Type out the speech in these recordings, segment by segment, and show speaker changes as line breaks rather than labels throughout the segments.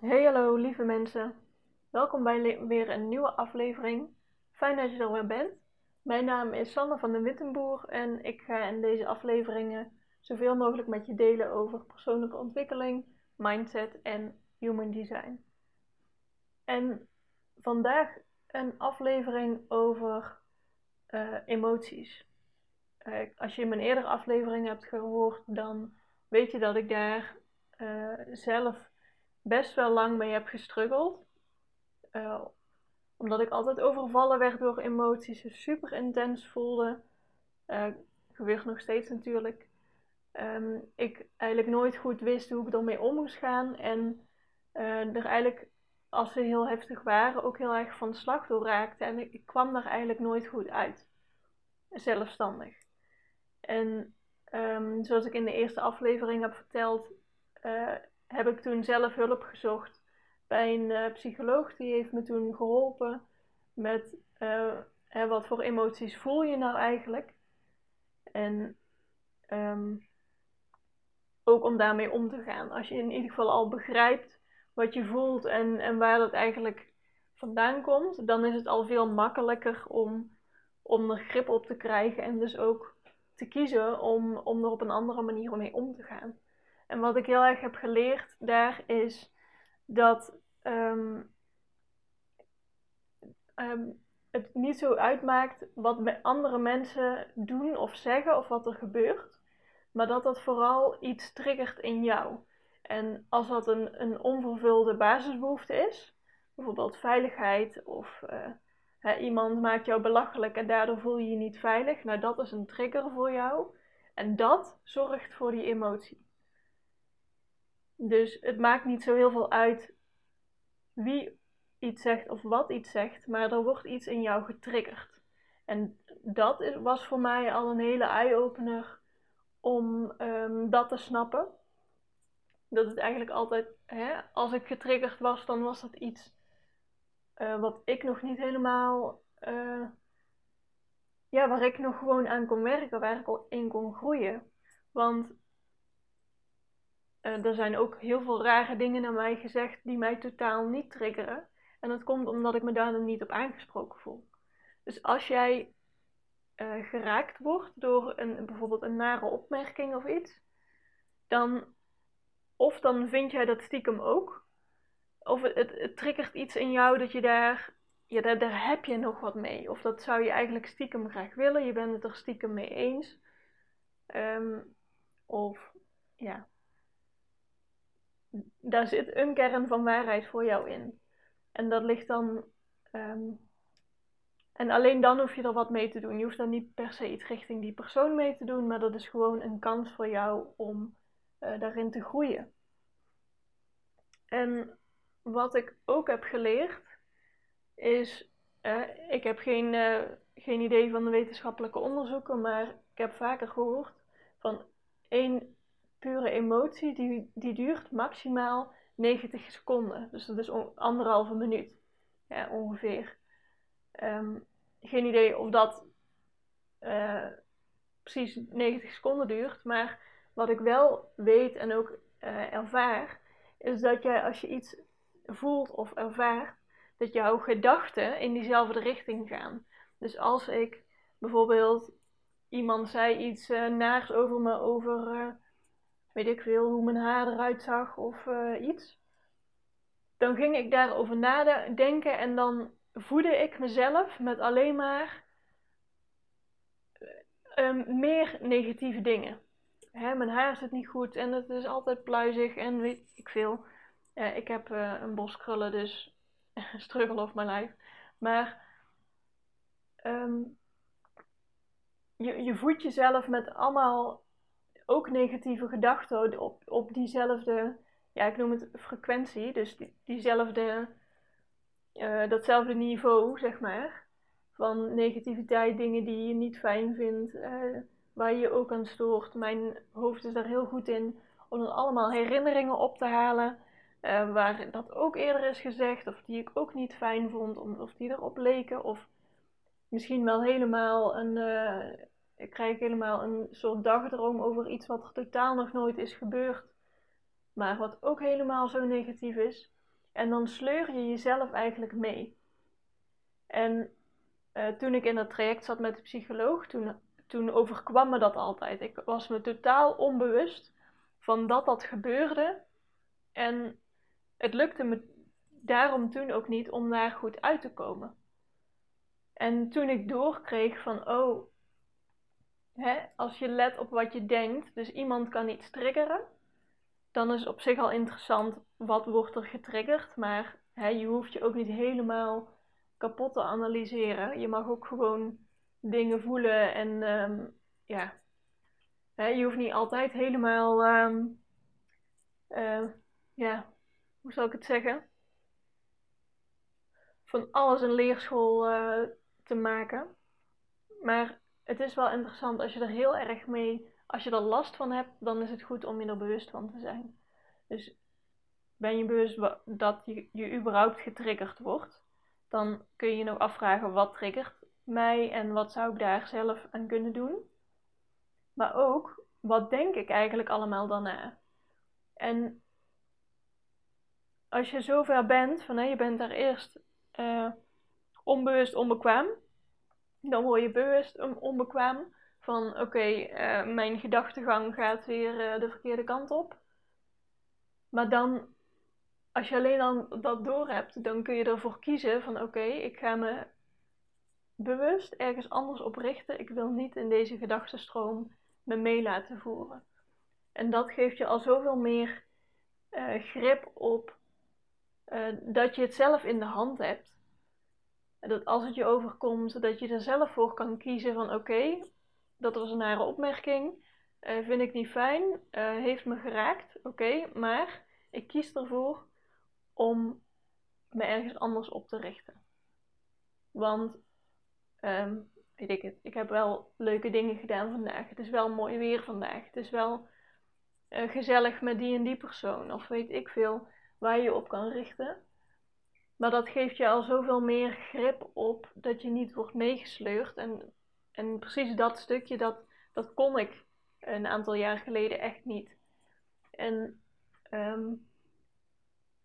Hey hallo lieve mensen, welkom bij weer een nieuwe aflevering. Fijn dat je er weer bent. Mijn naam is Sanne van den Wittenboer en ik ga in deze afleveringen zoveel mogelijk met je delen over persoonlijke ontwikkeling, mindset en human design. En vandaag een aflevering over eh, emoties. Eh, als je mijn eerdere afleveringen hebt gehoord, dan weet je dat ik daar eh, zelf best wel lang mee heb gestruggeld. Uh, omdat ik altijd overvallen werd door emoties, dus super intens voelde. Uh, gebeurt nog steeds natuurlijk. Um, ik eigenlijk nooit goed wist hoe ik ermee om moest gaan. En uh, er eigenlijk, als ze heel heftig waren, ook heel erg van de slag door raakte. En ik, kwam daar eigenlijk nooit goed uit. Zelfstandig. En um, zoals ik in de eerste aflevering heb verteld, heb ik toen zelf hulp gezocht bij een uh, psycholoog. Die heeft me toen geholpen met uh, hè, wat voor emoties voel je nou eigenlijk. En um, ook om daarmee om te gaan. Als je in ieder geval al begrijpt wat je voelt en, en waar dat eigenlijk vandaan komt, dan is het al veel makkelijker om, om er grip op te krijgen en dus ook te kiezen om, om er op een andere manier mee om te gaan. En wat ik heel erg heb geleerd daar is dat um, um, het niet zo uitmaakt wat andere mensen doen of zeggen of wat er gebeurt, maar dat dat vooral iets triggert in jou. En als dat een, een onvervulde basisbehoefte is, bijvoorbeeld veiligheid of uh, hè, iemand maakt jou belachelijk en daardoor voel je je niet veilig, nou dat is een trigger voor jou. En dat zorgt voor die emotie. Dus het maakt niet zo heel veel uit wie iets zegt of wat iets zegt, maar er wordt iets in jou getriggerd. En dat was voor mij al een hele eye-opener om um, dat te snappen. Dat het eigenlijk altijd, hè, als ik getriggerd was, dan was dat iets uh, wat ik nog niet helemaal, uh, ja, waar ik nog gewoon aan kon werken, waar ik in kon groeien. Want uh, er zijn ook heel veel rare dingen naar mij gezegd die mij totaal niet triggeren. En dat komt omdat ik me daar dan niet op aangesproken voel. Dus als jij uh, geraakt wordt door een, bijvoorbeeld een nare opmerking of iets, dan of dan vind jij dat stiekem ook, of het, triggert iets in jou dat je daar, ja, daar, daar heb je nog wat mee. Of dat zou je eigenlijk stiekem graag willen, je bent het er stiekem mee eens. Um, of ja, daar zit een kern van waarheid voor jou in. En dat ligt dan. Um, en alleen dan hoef je er wat mee te doen. Je hoeft dan niet per se iets richting die persoon mee te doen, maar dat is gewoon een kans voor jou om uh, daarin te groeien. En wat ik ook heb geleerd is. Uh, ik heb geen, uh, geen idee van de wetenschappelijke onderzoeken, maar ik heb vaker gehoord van één pure emotie, die, die duurt maximaal 90 seconden. Dus dat is anderhalve minuut ja, ongeveer. Um, geen idee of dat uh, precies 90 seconden duurt, maar wat ik wel weet en ook uh, ervaar, is dat jij als je iets voelt of ervaart, dat jouw gedachten in diezelfde richting gaan. Dus als ik bijvoorbeeld iemand zei iets uh, naars over me, over ik veel, hoe mijn haar eruit zag of uh, iets. Dan ging ik daarover nadenken en dan voedde ik mezelf met alleen maar um, meer negatieve dingen. Hè, mijn haar zit niet goed en het is altijd pluizig en weet ik veel. Ik heb uh, een bos krullen, dus struggle of mijn life. Maar um, je, je voedt jezelf met allemaal ook negatieve gedachten op, op diezelfde, ja, ik noem het frequentie, dus die, diezelfde, uh, datzelfde niveau, zeg maar, van negativiteit, dingen die je niet fijn vindt, uh, waar je je ook aan stoort. Mijn hoofd is daar heel goed in om dan allemaal herinneringen op te halen, uh, waar dat ook eerder is gezegd, of die ik ook niet fijn vond, of die erop leken, of misschien wel helemaal een krijg helemaal een soort dagdroom over iets wat totaal nog nooit is gebeurd. Maar wat ook helemaal zo negatief is. En dan sleur je jezelf eigenlijk mee. En uh, toen ik in dat traject zat met de psycholoog, toen, toen overkwam me dat altijd. Ik was me totaal onbewust van dat dat gebeurde. En het lukte me daarom toen ook niet om daar goed uit te komen. En toen ik doorkreeg van, oh, hè, als je let op wat je denkt, dus iemand kan iets triggeren, dan is op zich al interessant wat wordt er getriggerd, maar hè, je hoeft je ook niet helemaal kapot te analyseren. Je mag ook gewoon dingen voelen en ehm, ja, hè, je hoeft niet altijd helemaal, ehm, eh, ja, hoe zal ik het zeggen? Van alles een leerschool uh, te maken. Maar het is wel interessant als je er heel erg mee, als je er last van hebt, dan is het goed om je er bewust van te zijn. Dus ben je bewust dat je, je überhaupt getriggerd wordt, dan kun je je nog afvragen wat triggert mij en wat zou ik daar zelf aan kunnen doen. Maar ook, wat denk ik eigenlijk allemaal daarna? En als je zover bent, van hè, je bent daar eerst uh, onbewust onbekwaam, dan word je bewust onbekwaam van oké, eh, mijn gedachtegang gaat weer uh, de verkeerde kant op. Maar dan, als je alleen dan dat door hebt, dan kun je ervoor kiezen van oké, ik ga me bewust ergens anders op richten. Ik wil niet in deze gedachtenstroom me mee laten voeren. En dat geeft je al zoveel meer uh, grip op dat je het zelf in de hand hebt dat als het je overkomt, dat je er zelf voor kan kiezen van oké, dat was een nare opmerking, uh, vind ik niet fijn, uh, heeft me geraakt, oké, maar ik kies ervoor om me ergens anders op te richten. Want, um, weet ik het, ik heb wel leuke dingen gedaan vandaag. Het is wel mooi weer vandaag. Het is wel uh, gezellig met die en die persoon. Of weet ik veel waar je op kan richten. Maar dat geeft je al zoveel meer grip op dat je niet wordt meegesleurd. En, en precies dat stukje, dat, dat kon ik een aantal jaar geleden echt niet. En ehm,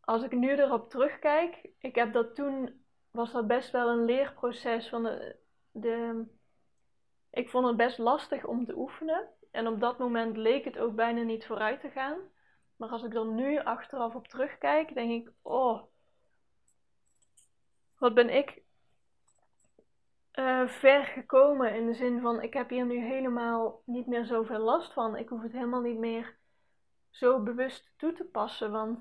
als ik nu erop terugkijk, ik heb dat toen, was dat best wel een leerproces van de, de ik vond het best lastig om te oefenen. En op dat moment leek het ook bijna niet vooruit te gaan. Maar als ik er nu achteraf op terugkijk, denk ik, oh, wat ben ik uh, ver gekomen in de zin van ik heb hier nu helemaal niet meer zoveel last van. Ik hoef het helemaal niet meer zo bewust toe te passen, want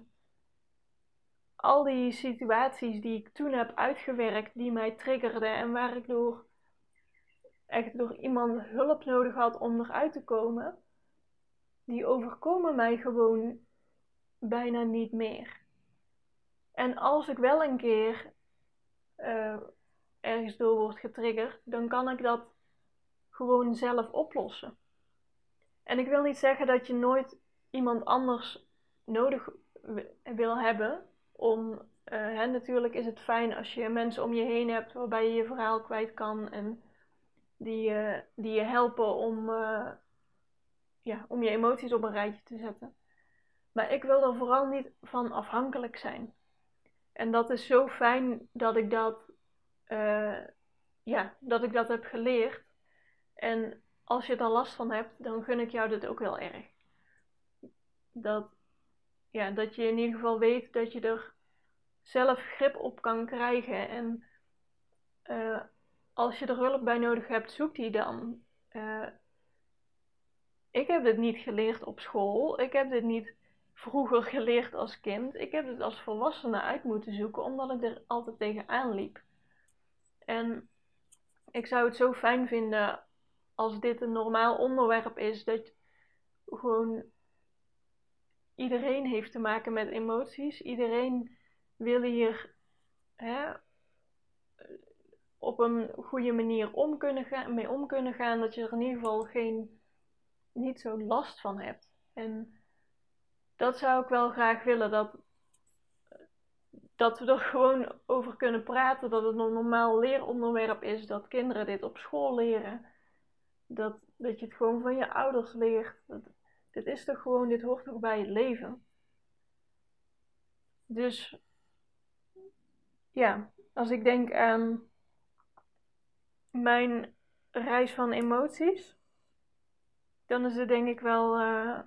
al die situaties die ik toen heb uitgewerkt, die mij triggerden en waar ik door echt door iemand hulp nodig had om eruit te komen, die overkomen mij gewoon bijna niet meer. En als ik wel een keer uh, ergens door wordt getriggerd, dan kan ik dat gewoon zelf oplossen. En ik wil niet zeggen dat je nooit iemand anders nodig wil hebben om. Uh, hè, natuurlijk is het fijn als je mensen om je heen hebt waarbij je je verhaal kwijt kan en die, uh, die je helpen om, ja, om je emoties op een rijtje te zetten. Maar ik wil er vooral niet van afhankelijk zijn. En dat is zo fijn dat ik dat, uh, ja, dat ik dat heb geleerd. En als je er last van hebt, dan gun ik jou dit ook heel erg. Dat, ja, dat je in ieder geval weet dat je er zelf grip op kan krijgen. En uh, als je er hulp bij nodig hebt, zoek die dan. Uh, ik heb dit niet geleerd op school. Ik heb dit niet vroeger geleerd als kind. Ik heb het als volwassene uit moeten zoeken, omdat ik er altijd tegenaan liep. En ik zou het zo fijn vinden als dit een normaal onderwerp is, dat gewoon iedereen heeft te maken met emoties. Iedereen wil hier hè, op een goede manier om kunnen gaan, mee om kunnen gaan, dat je er in ieder geval geen, niet zo last van hebt. En dat zou ik wel graag willen. Dat, dat we er gewoon over kunnen praten. Dat het een normaal leeronderwerp is. Dat kinderen dit op school leren. Dat, dat je het gewoon van je ouders leert. Dit is toch gewoon, dit hoort toch bij het leven. Dus ja, als ik denk aan mijn reis van emoties, dan is het denk ik wel uh,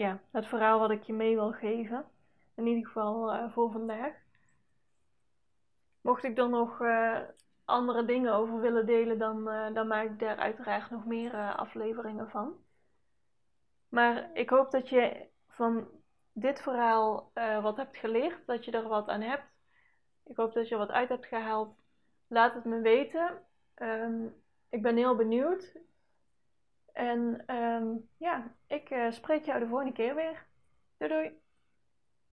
ja, het verhaal wat ik je mee wil geven. In ieder geval uh, voor vandaag. Mocht ik dan nog uh, andere dingen over willen delen, dan, dan maak ik daar uiteraard nog meer afleveringen van. Maar ik hoop dat je van dit verhaal wat hebt geleerd, dat je er wat aan hebt. Ik hoop dat je er wat uit hebt gehaald. Laat het me weten. Um, ik ben heel benieuwd. En um, ja, ik uh, spreek jou de volgende keer weer. Doei doei!